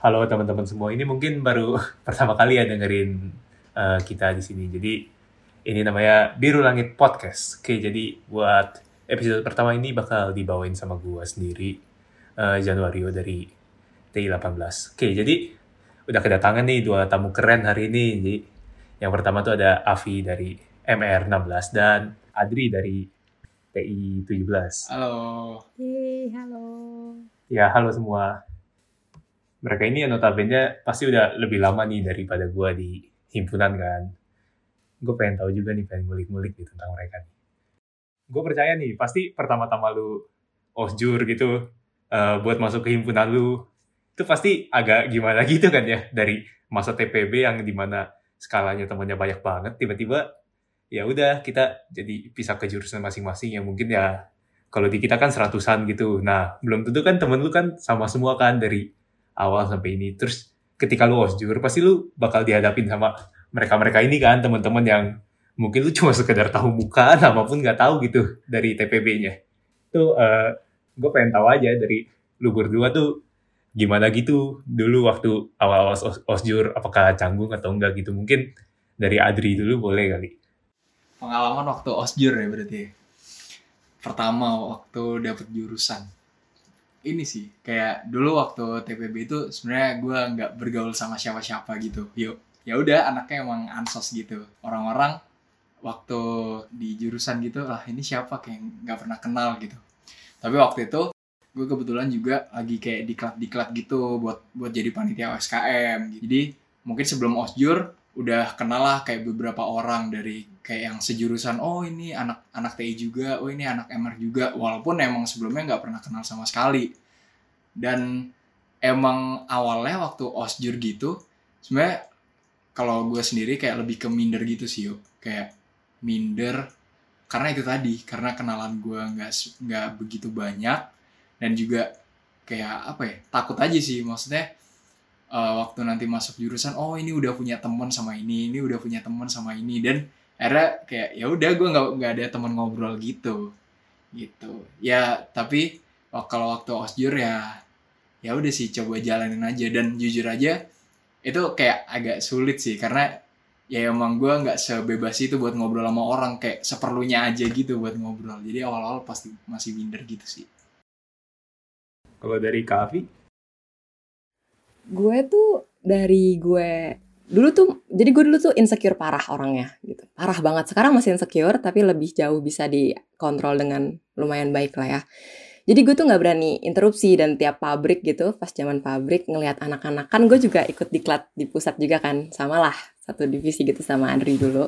Halo teman-teman semua, ini mungkin baru pertama kali ya dengerin uh, kita di sini. Jadi ini namanya Biru Langit Podcast. Oke, jadi buat episode pertama ini bakal dibawain sama gua sendiri, uh, Januario dari TI18. Oke, jadi udah kedatangan nih dua tamu keren hari ini. Jadi yang pertama tuh ada Avi dari MR16 dan Adri dari TI17. Halo. Yeay, halo. Ya, halo semua mereka ini notabene pasti udah lebih lama nih daripada gue di himpunan kan. Gue pengen tahu juga nih, pengen ngulik-ngulik nih tentang mereka. Gue percaya nih, pasti pertama-tama lu osjur gitu, uh, buat masuk ke himpunan lu, itu pasti agak gimana gitu kan ya, dari masa TPB yang di mana skalanya temennya banyak banget, tiba-tiba ya udah kita jadi pisah ke jurusan masing-masing yang mungkin ya kalau di kita kan seratusan gitu. Nah, belum tentu kan temen lu kan sama semua kan dari awal sampai ini. Terus ketika lu osjur pasti lu bakal dihadapin sama mereka-mereka ini kan teman-teman yang mungkin lu cuma sekedar tahu muka nama pun nggak tahu gitu dari TPB-nya tuh uh, gue pengen tahu aja dari lu berdua tuh gimana gitu dulu waktu awal-awal os osjur apakah canggung atau enggak gitu. Mungkin dari Adri dulu boleh kali. Pengalaman waktu osjur ya berarti pertama waktu dapet jurusan ini sih kayak dulu waktu TPB itu sebenarnya gue nggak bergaul sama siapa-siapa gitu. Yuk ya udah anaknya emang ansos gitu. Orang-orang waktu di jurusan gitu lah ini siapa? kayak nggak pernah kenal gitu. Tapi waktu itu gue kebetulan juga lagi kayak diklat diklat gitu buat buat jadi panitia OSKM gitu. jadi mungkin sebelum osjur udah kenal lah kayak beberapa orang dari kayak yang sejurusan oh ini anak anak TI juga oh ini anak MR juga. Walaupun emang sebelumnya nggak pernah kenal sama sekali. Dan emang awalnya waktu osjur gitu sebenarnya kalau gue sendiri kayak lebih ke minder gitu sih yuk kayak minder karena itu tadi karena kenalan gue nggak nggak begitu banyak dan juga kayak apa ya takut aja sih. Maksudnya uh, waktu nanti masuk jurusan oh ini udah punya teman sama ini ini udah punya teman sama ini. Dan era kayak ya udah gue nggak nggak ada teman ngobrol gitu. Gitu. Ya tapi oh, kalau waktu osjur ya ya udah sih coba jalanin aja. Dan jujur aja itu kayak agak sulit sih karena ya emang gue nggak sebebas itu buat ngobrol sama orang kayak seperlunya aja gitu buat ngobrol. Jadi awal-awal pasti masih minder gitu sih. Kalau dari Kavi gue tuh dari gue dulu tuh jadi gue dulu tuh insecure parah orangnya gitu. Parah banget. Sekarang masih insecure tapi lebih jauh bisa dikontrol dengan lumayan baik lah ya. Jadi gue tuh nggak berani interupsi dan tiap pabrik gitu pas zaman pabrik ngelihat anak-anak kan gue juga ikut diklat di pusat juga kan sama lah satu divisi gitu sama Andri dulu.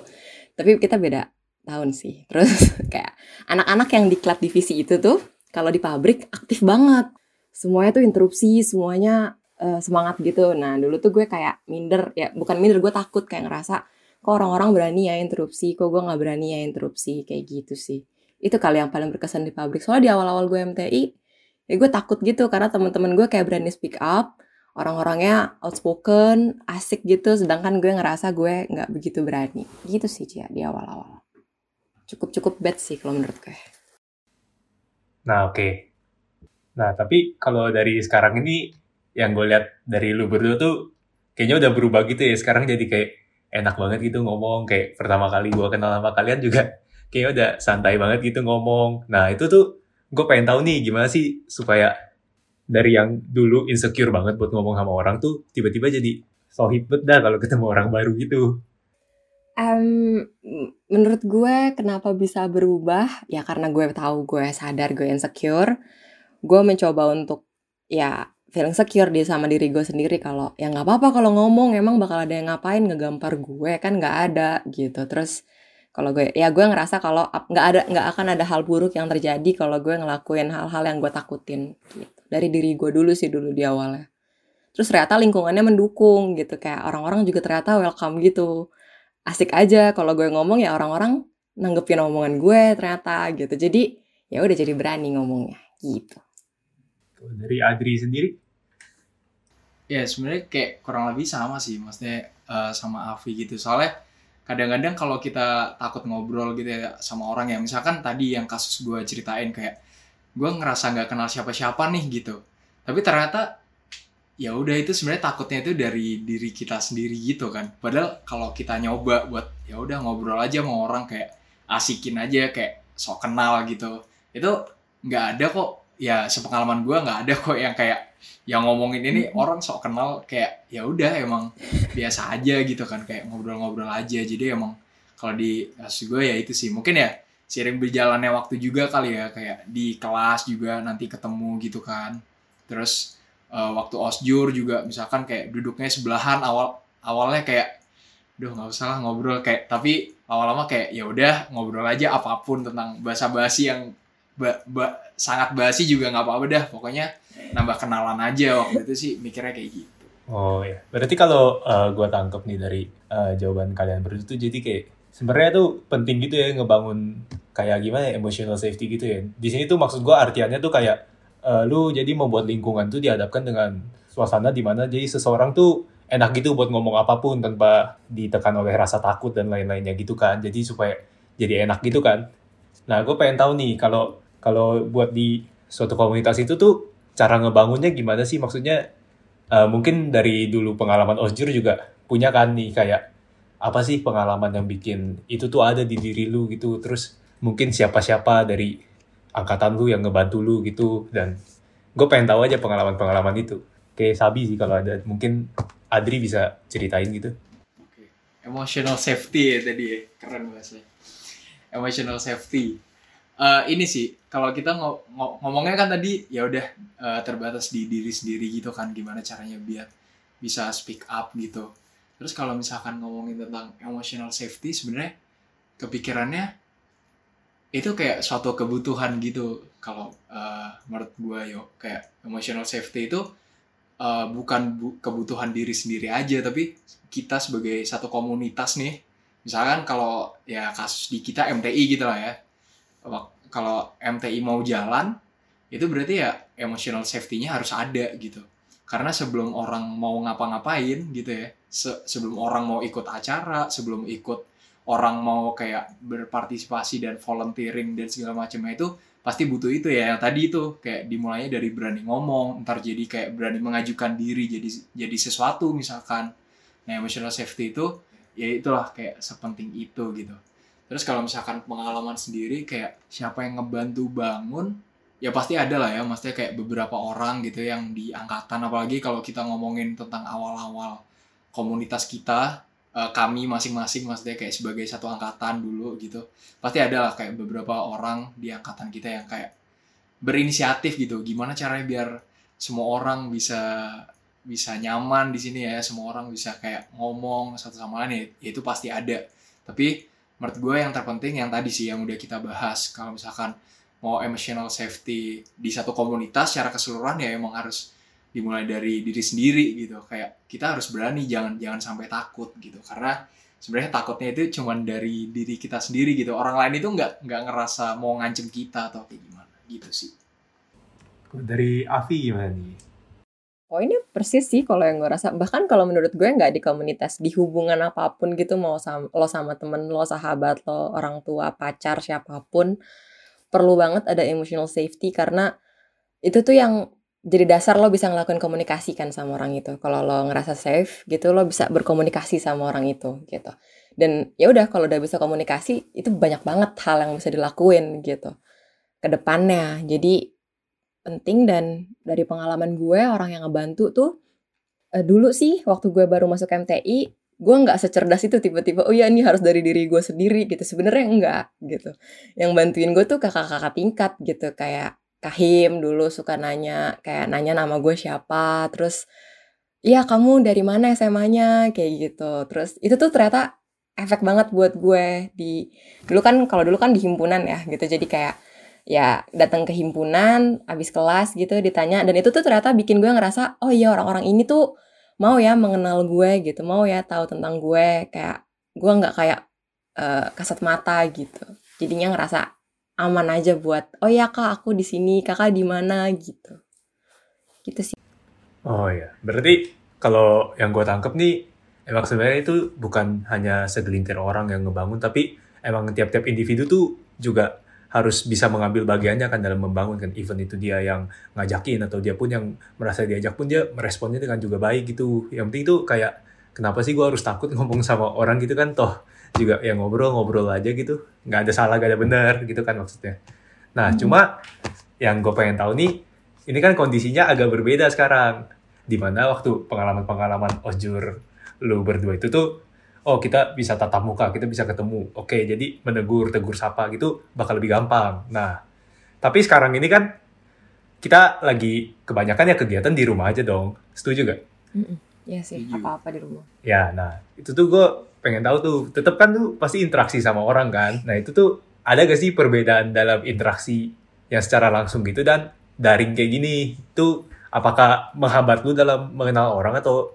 Tapi kita beda tahun sih. Terus kayak anak-anak yang diklat divisi itu tuh kalau di pabrik aktif banget. Semuanya tuh interupsi semuanya uh, semangat gitu. Nah dulu tuh gue kayak minder, ya bukan minder, gue takut kayak ngerasa kok orang-orang berani ya interupsi, kok gue nggak berani ya interupsi, kayak gitu sih. Itu kali yang paling berkesan di pabrik. Soalnya di awal-awal gue MTI, ya gue takut gitu karena teman-teman gue kayak berani speak up, orang-orangnya outspoken, asik gitu, sedangkan gue ngerasa gue nggak begitu berani. Gitu sih Cia di awal-awal. Cukup-cukup bad sih kalau menurut gue. Nah oke. Okay. Nah tapi kalau dari sekarang ini yang gue lihat dari lu berdua tuh kayaknya udah berubah gitu ya. Sekarang jadi kayak enak banget gitu ngomong. Kayak pertama kali gue kenal sama kalian juga kayaknya udah santai banget gitu ngomong. Nah itu tuh gue pengen tahu nih gimana sih supaya dari yang dulu insecure banget buat ngomong sama orang tuh tiba-tiba jadi sohib dah kalau ketemu orang baru gitu. Um, menurut gue kenapa bisa berubah? Ya karena gue tahu gue sadar gue insecure. Gue mencoba untuk ya feeling secure dia sama diri gue sendiri. Kalau ya nggak apa-apa kalau ngomong emang bakal ada yang ngapain ngegampar gue kan nggak ada gitu. Terus kalau gue ya gue ngerasa kalau nggak ada nggak akan ada hal buruk yang terjadi kalau gue ngelakuin hal-hal yang gue takutin gitu. Dari diri gue dulu sih dulu di awalnya. Terus ternyata lingkungannya mendukung gitu. Kayak orang-orang juga ternyata welcome gitu. Asik aja kalau gue ngomong ya orang-orang nanggepin omongan gue ternyata gitu. Jadi ya udah jadi berani ngomongnya gitu. Dari Adri sendiri ya sebenarnya kayak kurang lebih sama sih maksudnya uh, sama Avi gitu. Soalnya kadang-kadang kalau kita takut ngobrol gitu ya sama orang ya misalkan tadi yang kasus gue ceritain kayak gue ngerasa nggak kenal siapa-siapa nih gitu. Tapi ternyata ya udah itu sebenarnya takutnya itu dari diri kita sendiri gitu kan. Padahal kalau kita nyoba buat ya udah ngobrol aja sama orang kayak asikin aja kayak sok kenal gitu. Itu nggak ada kok. Ya sepengalaman gue nggak ada kok yang kayak yang ngomongin ini orang sok kenal kayak ya udah emang biasa aja gitu kan kayak ngobrol-ngobrol aja. Jadi emang kalau di kasus gue ya itu sih. Mungkin ya sering berjalannya waktu juga kali ya kayak di kelas juga nanti ketemu gitu kan. Terus uh, waktu osjur juga misalkan kayak duduknya sebelahan awal awalnya kayak duh nggak usah lah ngobrol kayak tapi lama-lama kayak ya udah ngobrol aja apa pun tentang bahasa basi yang ba, ba, sangat basi juga nggak apa-apa dah pokoknya nambah kenalan aja waktu itu sih mikirnya kayak gitu Oh ya, berarti kalau uh, gue tangkep nih dari uh, jawaban kalian berdua tuh jadi kayak sebenarnya tuh penting gitu ya ngebangun kayak gimana ya emotional safety gitu ya. Di sini tuh maksud gue artiannya tuh kayak uh, lu jadi membuat lingkungan tuh dihadapkan dengan suasana di mana jadi seseorang tuh enak gitu buat ngomong apa pun tanpa ditekan oleh rasa takut dan lain-lainnya gitu kan. Jadi supaya jadi enak gitu kan. Nah, gue pengen tahu nih kalau kalau buat di suatu komunitas itu tuh cara ngebangunnya gimana sih? Maksudnya uh, mungkin dari dulu pengalaman Osjur juga punya kan nih kayak apa sih pengalaman yang bikin itu tuh ada di diri lu gitu? Terus mungkin siapa-siapa dari angkatan lu yang ngebantu lu gitu? Dan gue pengen tahu aja pengalaman-pengalaman itu. Kayak Sabi sih kalau ada mungkin Adri bisa ceritain gitu. Emotional safety ya tadi ya keren bahasanya. Emotional safety. Uh, ini sih kalau kita ngo ngo ngomongnya kan tadi ya udah uh, terbatas di diri sendiri gitu kan gimana caranya biar bisa speak up gitu. Terus kalau misalkan ngomongin tentang emotional safety sebenarnya kepikirannya itu kayak suatu kebutuhan gitu. Kalau uh, menurut gue yo kayak emotional safety itu uh, bukan bu kebutuhan diri sendiri aja tapi kita sebagai satu komunitas nih. Misalkan kalau ya kasus di kita MTI gitu lah ya kalau MTI mau jalan itu berarti ya emotional safety-nya harus ada gitu. Karena sebelum orang mau ngapa-ngapain gitu ya se sebelum orang mau ikut acara sebelum ikut orang mau kayak berpartisipasi dan volunteering dan segala macamnya itu pasti butuh itu ya yang tadi itu. Kayak dimulainya dari berani ngomong ntar jadi kayak berani mengajukan diri jadi jadi sesuatu misalkan. Nah emotional safety itu ya itulah kayak sepenting itu gitu terus kalau misalkan pengalaman sendiri kayak siapa yang ngebantu bangun ya pasti ada lah ya maksudnya kayak beberapa orang gitu yang di angkatan. Apalagi kalau kita ngomongin tentang awal-awal komunitas kita uh, kami masing-masing maksudnya kayak sebagai satu angkatan dulu gitu pasti ada lah kayak beberapa orang di angkatan kita yang kayak berinisiatif gitu. Gimana caranya biar semua orang bisa bisa nyaman di sini ya semua orang bisa kayak ngomong satu sama lain ya, itu pasti ada. Tapi menurut gue yang terpenting yang tadi sih yang udah kita bahas. Kalau misalkan mau emotional safety di satu komunitas secara keseluruhan ya emang harus dimulai dari diri sendiri gitu. Kayak kita harus berani jangan jangan sampai takut gitu. Karena sebenarnya takutnya itu cuman dari diri kita sendiri gitu. Orang lain itu nggak nggak ngerasa mau ngancem kita atau kayak gimana gitu sih. Dari Avi gimana nih poinnya persis sih kalau yang gue rasa. Bahkan kalau menurut gue nggak di komunitas di hubungan apa pun gitu mau sama, lo sama temen lo sahabat lo orang tua pacar siapa pun perlu banget ada emotional safety karena itu tuh yang jadi dasar lo bisa ngelakuin komunikasi kan sama orang itu. Kalau lo ngerasa safe gitu lo bisa berkomunikasi sama orang itu gitu. Dan ya udah kalau udah bisa komunikasi itu banyak banget hal yang bisa dilakuin gitu ke depannya. Jadi penting dan dari pengalaman gue orang yang ngebantu tuh uh, dulu sih waktu gue baru masuk MTI gue nggak secerdas itu tiba-tiba oh ya ini harus dari diri gue sendiri gitu. Sebenarnya enggak gitu. Yang bantuin gue tuh kakak-kakak tingkat gitu kayak Kahim dulu suka nanya kayak nanya nama gue siapa terus iya kamu dari mana SMA-nya kayak gitu. Terus itu tuh ternyata efek banget buat gue di dulu kan kalau dulu kan di himpunan ya gitu. Jadi kayak ya datang ke himpunan abis kelas gitu ditanya dan itu tuh ternyata bikin gue ngerasa oh iya orang-orang ini tuh mau ya mengenal gue gitu mau ya tahu tentang gue kayak gue nggak kayak uh, kasat mata gitu. Jadinya ngerasa aman aja buat oh ya kak aku di sini kakak di mana gitu. Gitu sih. Oh ya berarti kalau yang gue tangkep nih emang sebenarnya itu bukan hanya segelintir orang yang ngebangun tapi emang tiap-tiap individu tuh juga harus bisa mengambil bagiannya kan dalam membangun kan event itu. Dia yang ngajakin atau dia pun yang merasa diajak pun dia meresponnya dengan juga baik gitu. Yang penting itu kayak kenapa sih gue harus takut ngomong sama orang gitu kan? Toh juga yang ngobrol-ngobrol aja gitu. Nggak ada salah gak ada benar gitu kan maksudnya. Nah hmm. cuma yang gue pengen tahu nih ini kan kondisinya agak berbeda sekarang. Di mana waktu pengalaman-pengalaman osjur lu berdua itu tuh oh kita bisa tatap muka, kita bisa ketemu. Oke, jadi menegur, tegur sapa gitu bakal lebih gampang. Nah, tapi sekarang ini kan kita lagi kebanyakan ya kegiatan di rumah aja dong. Setuju gak? Iya sih, apa-apa di rumah. Ya, nah itu tuh gue pengen tahu tuh. Tetap kan tuh pasti interaksi sama orang kan. Nah itu tuh ada gak sih perbedaan dalam interaksi yang secara langsung gitu dan daring kayak gini? Itu apakah menghambat lu dalam mengenal orang atau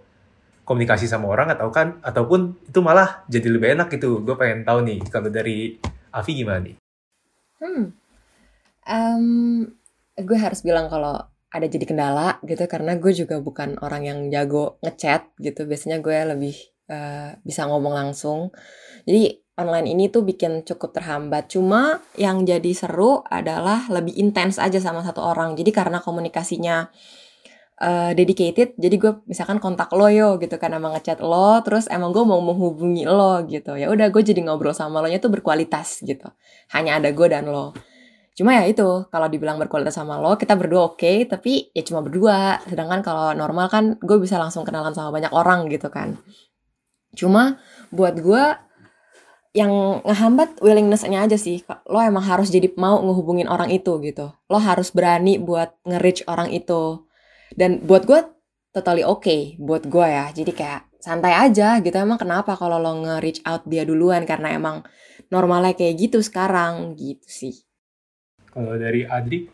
komunikasi sama orang atau kan ataupun itu malah jadi lebih enak gitu. Gue pengen tahu nih kalau dari Avi gimana nih? Hmm. Um, gue harus bilang kalau ada jadi kendala gitu karena gue juga bukan orang yang jago ngechat gitu. Biasanya gue lebih uh, bisa ngomong langsung. Jadi online ini tuh bikin cukup terhambat. Cuma yang jadi seru adalah lebih intens aja sama satu orang. Jadi karena komunikasinya uh, dedicated jadi gue misalkan kontak lo yo gitu kan emang ngechat lo terus emang gue mau menghubungi lo gitu. Ya udah gue jadi ngobrol sama lo nya tuh berkualitas gitu. Hanya ada gue dan lo. Cuma ya itu kalau dibilang berkualitas sama lo kita berdua oke okay, tapi ya cuma berdua. Sedangkan kalau normal kan gue bisa langsung kenalan sama banyak orang gitu kan. Cuma buat gue yang ngehambat willingness-nya aja sih. Lo emang harus jadi mau ngehubungin orang itu gitu. Lo harus berani buat nge-reach orang itu dan buat gue totally oke okay buat gue ya. Jadi kayak santai aja gitu. Emang kenapa kalau lo nge-reach out dia duluan? Karena emang normalnya kayak gitu sekarang. Gitu sih. Kalau dari Adri?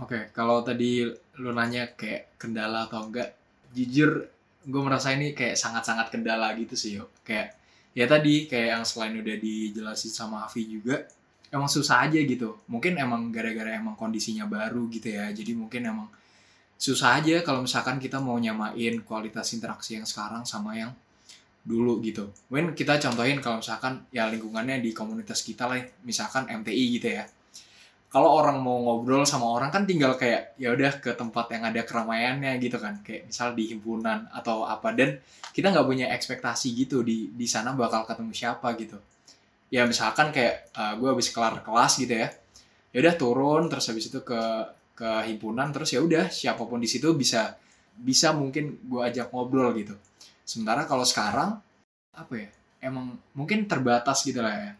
Oke okay, kalau tadi lo nanya kayak kendala atau enggak jujur gue merasa ini kayak sangat-sangat kendala gitu sih yuk kayak ya tadi kayak yang selain udah dijelasin sama Avi juga emang susah aja gitu. Mungkin emang gara-gara emang kondisinya baru gitu ya. Jadi mungkin emang susah aja kalau misalkan kita mau nyamain kualitas interaksi yang sekarang sama yang dulu gitu. Mungkin kita contohin kalau misalkan ya lingkungannya di komunitas kita lah, misalkan MTI gitu ya. Kalau orang mau ngobrol sama orang kan tinggal kayak ya udah ke tempat yang ada keramaiannya gitu kan, kayak misal di himpunan atau apa dan kita nggak punya ekspektasi gitu di di sana bakal ketemu siapa gitu. Ya misalkan kayak uh, gue habis kelar kelas gitu ya, ya udah turun terus habis itu ke ke himpunan terus ya udah siapa pun di situ bisa bisa mungkin gue ajak ngobrol gitu. Sementara kalau sekarang apa ya emang mungkin terbatas gitu lah ya.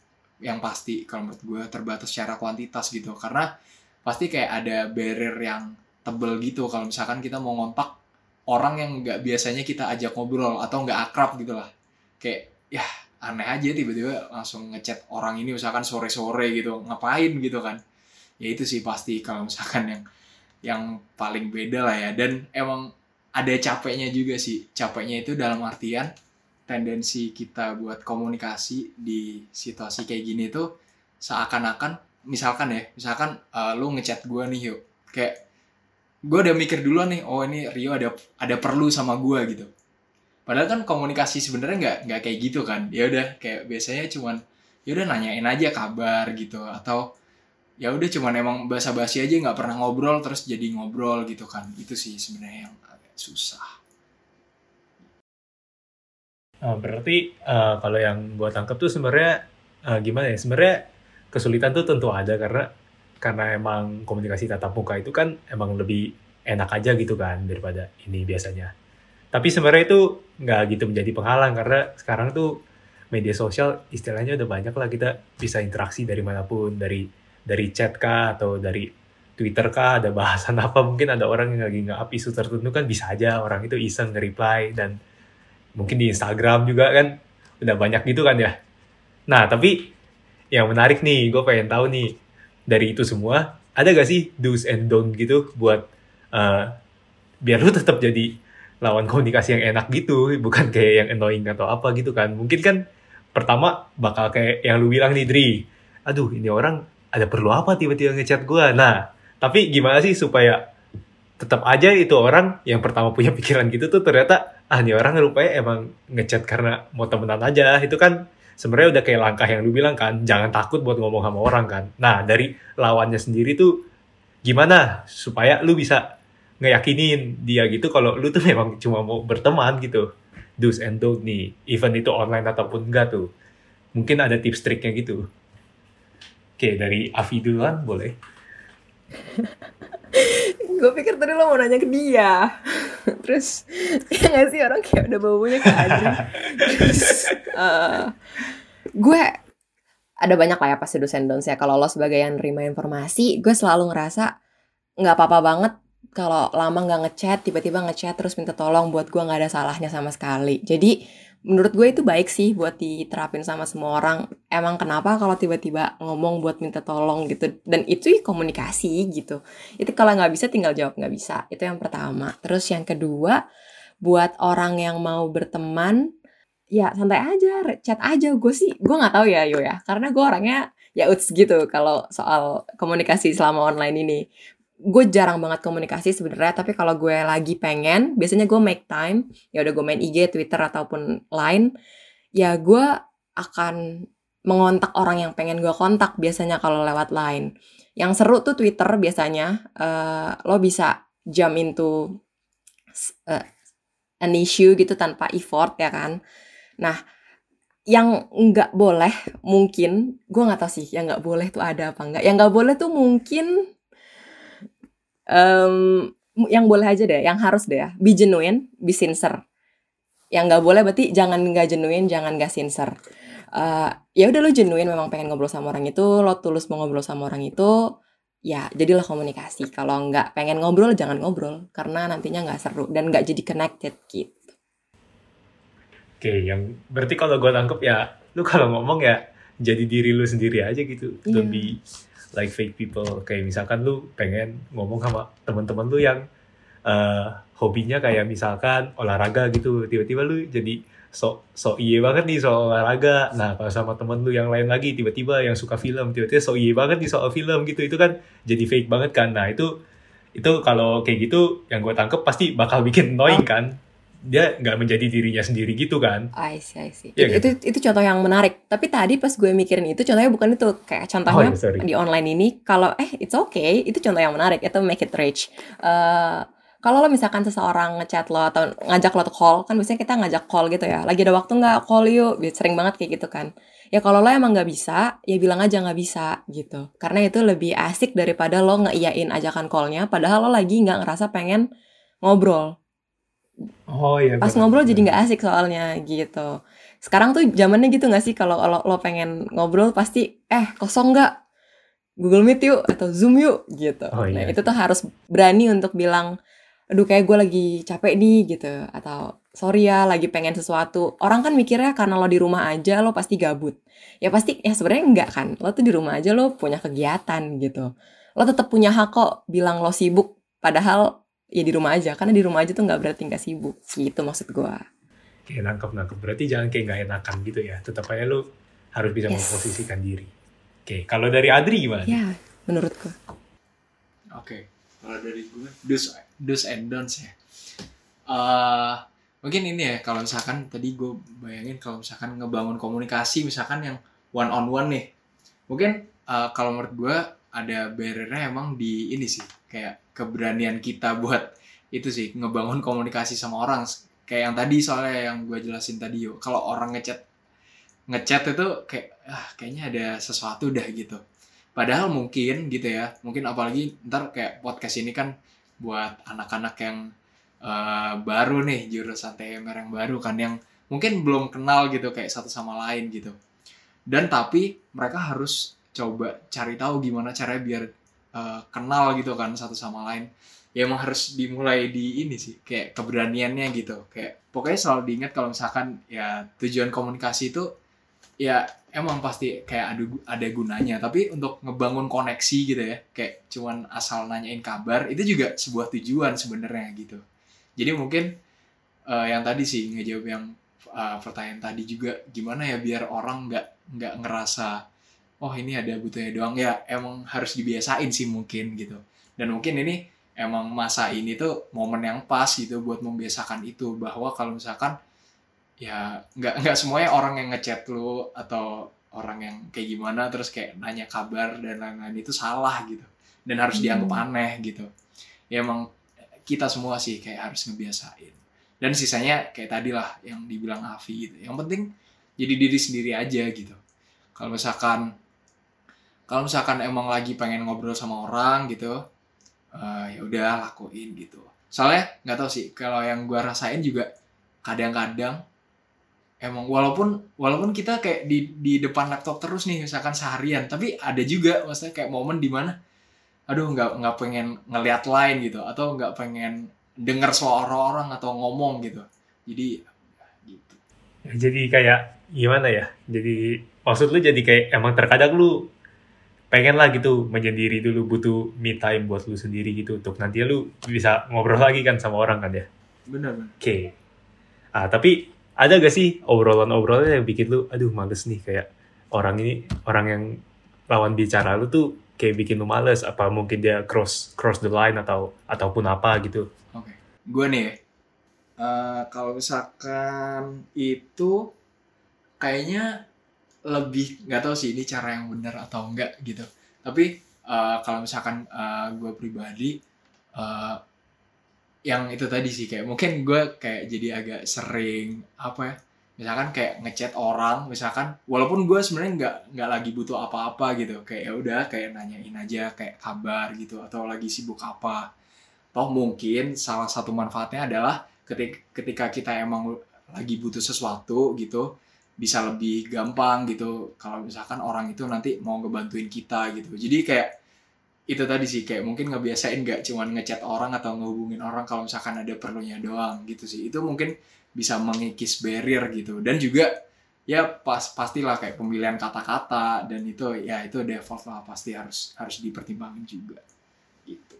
Yang pasti kalau menurut gue terbatas secara kuantitas gitu. Karena pasti kayak ada barrier yang tebel gitu. Kalau misalkan kita mau ngontak orang yang nggak biasanya kita ajak ngobrol atau nggak akrab gitu lah. Kayak ya aneh aja tiba-tiba langsung ngechat orang ini misalkan sore-sore gitu. Ngapain gitu kan ya itu sih pasti kalau misalkan yang yang paling beda lah ya. Dan emang ada capeknya juga sih. Capeknya itu dalam artian tendensi kita buat komunikasi di situasi kayak gini tuh seakan-akan misalkan ya misalkan uh, lu ngechat gue nih yuk. Kayak gue udah mikir dulu nih oh ini Rio ada ada perlu sama gue gitu. Padahal kan komunikasi sebenarnya nggak nggak kayak gitu kan. Ya udah kayak biasanya cuman ya udah nanyain aja kabar gitu. Atau ya udah cuman emang basa-basi aja nggak pernah ngobrol terus jadi ngobrol gitu kan. Itu sih sebenarnya yang agak susah. Oh, berarti uh, kalau yang gue tangkap tuh sebenarnya uh, gimana ya sebenarnya kesulitan tuh tentu ada karena karena emang komunikasi tatap muka itu kan emang lebih enak aja gitu kan daripada ini biasanya. Tapi sebenarnya itu nggak gitu menjadi penghalang karena sekarang tuh media sosial istilahnya udah banyak lah kita bisa interaksi dari mana pun dari dari chat kah atau dari Twitter kah ada bahasan apa? Mungkin ada orang yang lagi nggak up isu tertentu kan bisa aja orang itu iseng nge-reply dan mungkin di Instagram juga kan udah banyak gitu kan ya. Nah tapi yang menarik nih gue pengen tahu nih dari itu semua ada gak sih do's and don't gitu buat uh, biar lu tetap jadi lawan komunikasi yang enak gitu bukan kayak yang annoying atau apa gitu kan. Mungkin kan pertama bakal kayak yang lu bilang nih Dri. Aduh ini orang ada perlu apa tiba-tiba ngechat gue nah tapi gimana sih supaya tetap aja itu orang yang pertama punya pikiran gitu tuh ternyata ah ini orang rupanya emang ngechat karena mau temenan aja. Itu kan sebenarnya udah kayak langkah yang lu bilang kan jangan takut buat ngomong sama orang kan. Nah dari lawannya sendiri tuh gimana supaya lu bisa ngeyakinin dia gitu kalau lu tuh memang cuma mau berteman gitu? Do's and don't nih even itu online ataupun enggak tuh. Mungkin ada tips triknya gitu oke dari Avi duluan boleh. Gue pikir tadi lo mau nanya ke dia. Terus ya gak sih orang kayak udah bau-baunya ke Adri terus eh, gue ada banyak lah ya pasti dosen ya kalau lo sebagai yang nerima informasi gue selalu ngerasa nggak apa-apa banget kalau lama nggak ngechat tiba-tiba ngechat terus minta tolong buat gue nggak ada salahnya sama sekali. Jadi menurut gue itu baik sih buat diterapin sama semua orang. Emang kenapa kalau tiba-tiba ngomong buat minta tolong gitu? Dan itu komunikasi gitu. Itu kalau nggak bisa tinggal jawab nggak bisa. Itu yang pertama. Terus yang kedua buat orang yang mau berteman ya santai aja chat aja. Gue sih gue nggak tahu ya yo ya. Karena gue orangnya ya uts gitu kalau soal komunikasi selama online ini gue jarang banget komunikasi sebenarnya tapi kalau gue lagi pengen biasanya gue make time ya udah gue main IG Twitter ataupun lain ya gue akan mengontak orang yang pengen gue kontak biasanya kalau lewat line yang seru tuh Twitter biasanya uh, lo bisa jump into uh, an issue gitu tanpa effort ya kan? Nah yang nggak boleh mungkin gue nggak tahu sih yang nggak boleh tuh ada apa nggak. Yang nggak boleh tuh mungkin um, yang boleh aja deh, yang harus deh ya, be genuine, be sincere. Yang nggak boleh berarti jangan nggak genuine, jangan nggak sincere. Uh, ya udah lo genuine memang pengen ngobrol sama orang itu, lo tulus mau ngobrol sama orang itu, ya jadilah komunikasi. Kalau nggak pengen ngobrol, jangan ngobrol karena nantinya nggak seru dan nggak jadi connected gitu. Oke, yang berarti kalau gue tangkep ya, lu kalau ngomong ya jadi diri lu sendiri aja gitu, yeah. lebih like fake people. Kayak misalkan lu pengen ngomong sama teman-teman lu yang uh, hobinya kayak misalkan olahraga gitu. Tiba-tiba lu jadi so so iye banget nih soal olahraga. Nah kalau sama temen lu yang lain lagi tiba-tiba yang suka film tiba-tiba so iye banget nih soal film gitu. Itu kan jadi fake banget kan. Nah itu itu kalau kayak gitu yang gue tangkep pasti bakal bikin annoying kan dia nggak menjadi dirinya sendiri gitu kan. I see, I see. Ya, itu, gitu? itu itu contoh yang menarik. Tapi tadi pas gue mikirin itu contohnya bukan itu kayak contohnya oh, ya, di online ini kalau eh it's okay itu contoh yang menarik itu make it rich. Uh, kalau lo misalkan seseorang ngechat lo atau ngajak lo call kan biasanya kita ngajak call gitu ya lagi ada waktu nggak call yuk sering banget kayak gitu kan ya kalau lo emang nggak bisa ya bilang aja nggak bisa gitu karena itu lebih asik daripada lo ngeiyain ajakan callnya padahal lo lagi nggak ngerasa pengen ngobrol Oh iya. Pas ngobrol jadi nggak asik soalnya gitu. Sekarang tuh zamannya gitu nggak sih kalau lo, lo pengen ngobrol pasti eh kosong nggak Google Meet yuk atau Zoom yuk gitu. Oh, iya. Nah itu tuh harus berani untuk bilang, aduh kayak gue lagi capek nih gitu atau sorry ya lagi pengen sesuatu. Orang kan mikirnya karena lo di rumah aja lo pasti gabut. Ya pasti ya sebenarnya enggak kan. Lo tuh di rumah aja lo punya kegiatan gitu. Lo tetap punya hak kok bilang lo sibuk. Padahal ya di rumah aja karena di rumah aja tuh nggak berarti nggak sibuk gitu maksud gue Oke, nangkep nangkep berarti jangan kayak nggak enakan gitu ya tetap aja lu harus bisa yes. memposisikan diri. Oke kalau dari Adri gimana? Ya menurut gue oke kalau dari gue dos dos and don'ts ya. Uh, mungkin ini ya kalau misalkan tadi gue bayangin kalau misalkan ngebangun komunikasi misalkan yang one on one nih. Mungkin uh, kalau menurut gue ada barriernya emang di ini sih kayak keberanian kita buat itu sih ngebangun komunikasi sama orang. Kayak yang tadi soalnya yang gue jelasin tadi yo. Kalau orang ngechat ngechat itu kayak ah kayaknya ada sesuatu dah gitu. Padahal mungkin gitu ya mungkin apalagi ntar kayak podcast ini kan buat anak-anak yang uh, baru nih jurusan TMR yang baru kan yang mungkin belum kenal gitu kayak satu sama lain gitu. Dan tapi mereka harus coba cari tahu gimana caranya biar uh, kenal gitu kan satu sama lain. Ya emang harus dimulai di ini sih kayak keberaniannya gitu. Kayak pokoknya selalu diingat kalau misalkan ya tujuan komunikasi itu ya emang pasti kayak ada ada gunanya. Tapi untuk ngebangun koneksi gitu ya kayak cuman asal nanyain kabar itu juga sebuah tujuan sebenarnya gitu. Jadi mungkin uh, yang tadi sih ngejawab yang uh, pertanyaan tadi juga gimana ya biar orang nggak nggak ngerasa oh ini ada butuhnya doang. Ya emang harus dibiasain sih mungkin gitu. Dan mungkin ini emang masa ini tuh momen yang pas gitu buat membiasakan itu. Bahwa kalau misalkan ya nggak nggak semuanya orang yang ngechat lu atau orang yang kayak gimana terus kayak nanya kabar dan lain-lain itu salah gitu. Dan harus Hmm. dianggap aneh gitu. Ya emang kita semua sih kayak harus ngebiasain. Dan sisanya kayak tadi lah yang dibilang Avi gitu. Yang penting jadi diri sendiri aja gitu. Kalau misalkan kalau misalkan emang lagi pengen ngobrol sama orang gitu eh, ya udah lakuin gitu. Soalnya nggak tahu sih kalau yang gua rasain juga kadang-kadang emang walaupun walaupun kita kayak di di depan laptop terus nih misalkan seharian tapi ada juga maksudnya kayak momen di mana aduh nggak nggak pengen ngeliat lain gitu. Atau nggak pengen denger suara orang atau ngomong gitu. Jadi gitu. Jadi kayak gimana ya? Jadi maksud lu jadi kayak emang terkadang lu pengen lah gitu menyendiri dulu butuh me time buat lu sendiri gitu untuk nanti lu bisa ngobrol lagi kan sama orang kan ya? Bener oke. Ah tapi ada gak sih obrolan-obrolan yang bikin lu aduh males nih kayak orang ini orang yang lawan bicara lu tuh kayak bikin lu males apa mungkin dia cross cross the line atau ataupun apa gitu? Oke, gue nih. Eh, kalau misalkan itu kayaknya lebih nggak tahu sih ini cara yang benar atau enggak gitu. Tapi eh, kalau misalkan gue pribadi eh, yang itu tadi sih kayak mungkin gue kayak jadi agak sering apa ya misalkan kayak ngechat orang misalkan walaupun gue sebenarnya nggak nggak lagi butuh apa-apa gitu kayak ya udah kayak nanyain aja kayak kabar gitu atau lagi sibuk apa toh mungkin salah satu manfaatnya adalah ketika kita emang lagi butuh sesuatu gitu bisa lebih gampang gitu. Kalau misalkan orang itu nanti mau ngebantuin kita gitu. Jadi kayak itu tadi sih kayak mungkin ngebiasain nggak cuman ngechat orang atau ngehubungin orang kalau misalkan ada perlunya doang gitu sih. Itu mungkin bisa mengikis barrier gitu. Dan juga ya pas pastilah kayak pemilihan kata-kata dan itu ya itu default lah pasti harus harus dipertimbangkan juga. Gitu.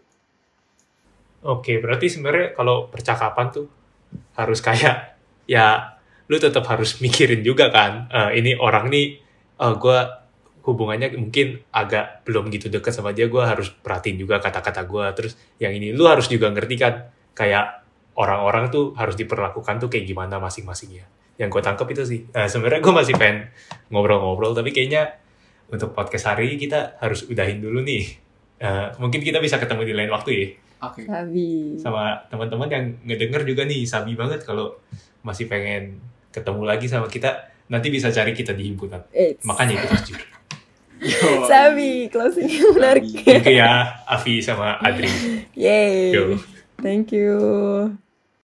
Oke, berarti sebenarnya kalau percakapan tuh harus kayak ya lu tetap harus mikirin juga kan. eh, ini orang nih eh, gue hubungannya mungkin agak belum gitu deket sama dia, gue harus perhatiin juga kata-kata gue. Terus yang ini lu harus juga ngerti kan kayak orang-orang tuh harus diperlakukan tuh kayak gimana masing-masingnya. Yang gue tangkap itu sih. Eh, sebenarnya gue masih pengen ngobrol-ngobrol, tapi kayaknya untuk podcast hari ini kita harus udahin dulu nih. Eh, mungkin kita bisa ketemu di lain waktu ya oke Sabi. sama teman-teman yang ngedenger juga nih sabi banget kalau masih pengen ketemu lagi sama kita nanti bisa cari kita di himpunan Eits. makanya ikut jujur. Sabi, closingnya menarik. Thank you ya Avi sama Adri Yay. Yo. Thank you.